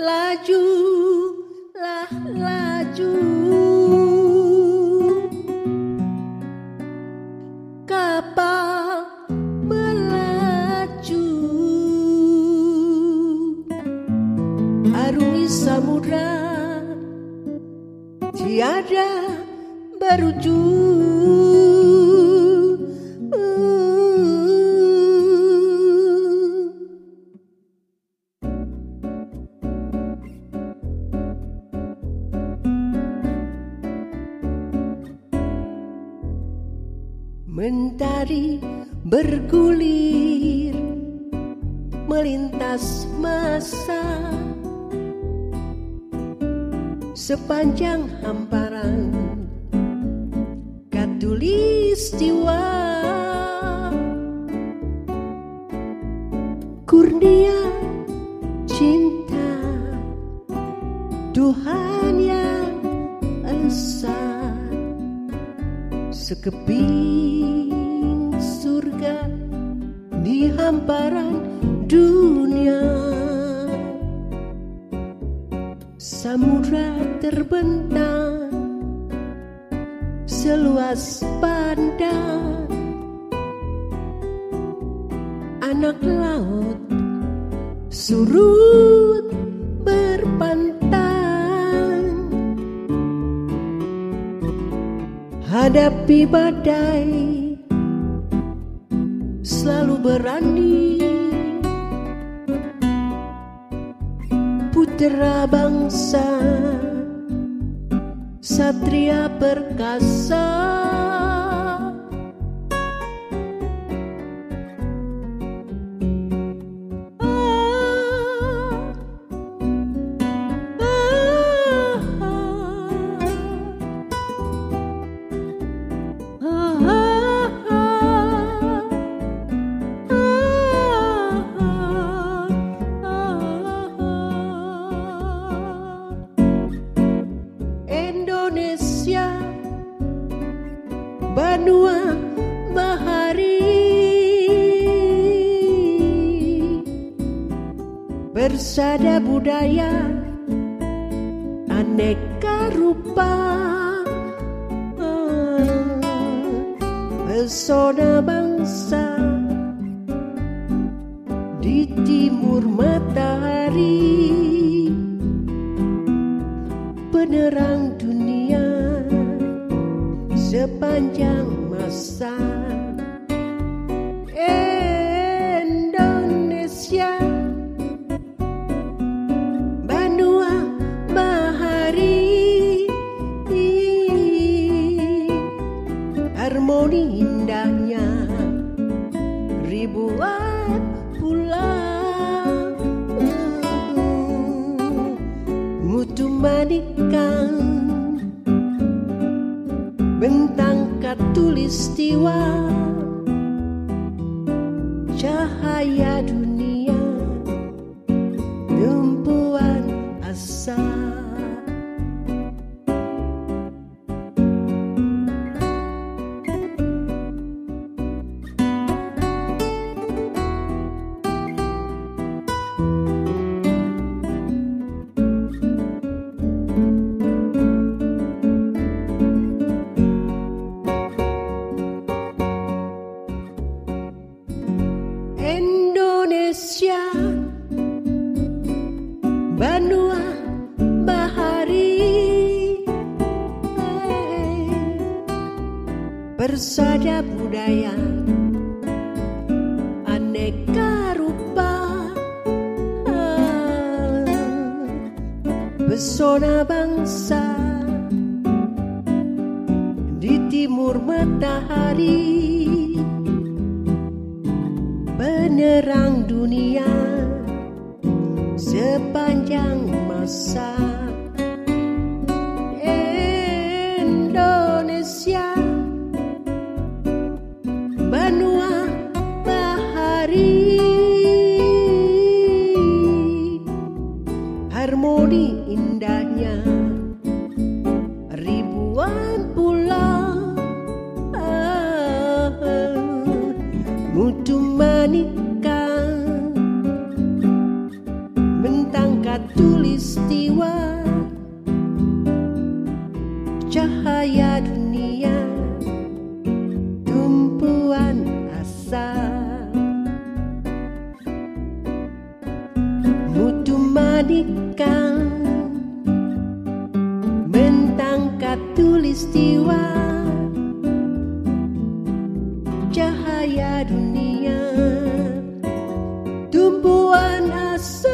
laju lah laju. Kapal melaju. Arungi samudra tiada berujung Mentari bergulir melintas masa. Sepanjang hamparan katulistiwa kurnia cinta Tuhan yang esa sekeping surga di hamparan dunia. Samudra terbentang seluas pandang. Anak laut surut Hadapi badai Selalu berani. Putra bangsa Satria perkasa bahari. Bersada budaya aneka rupa. Pesona bangsa di timur matahari. Penerang sepanjang masa. Indonesia Banua Bahari Harmoni indahnya ribuan pulau Mutu manikang katulistiwa cahaya dunia Persada budaya Aneka rupa. Pesona bangsa Di timur matahari penerang dunia sepanjang masa Di indahnya. Ribuan pulau ah, ah, mutu tulis mentangkat tulistiwa cahaya dunia. so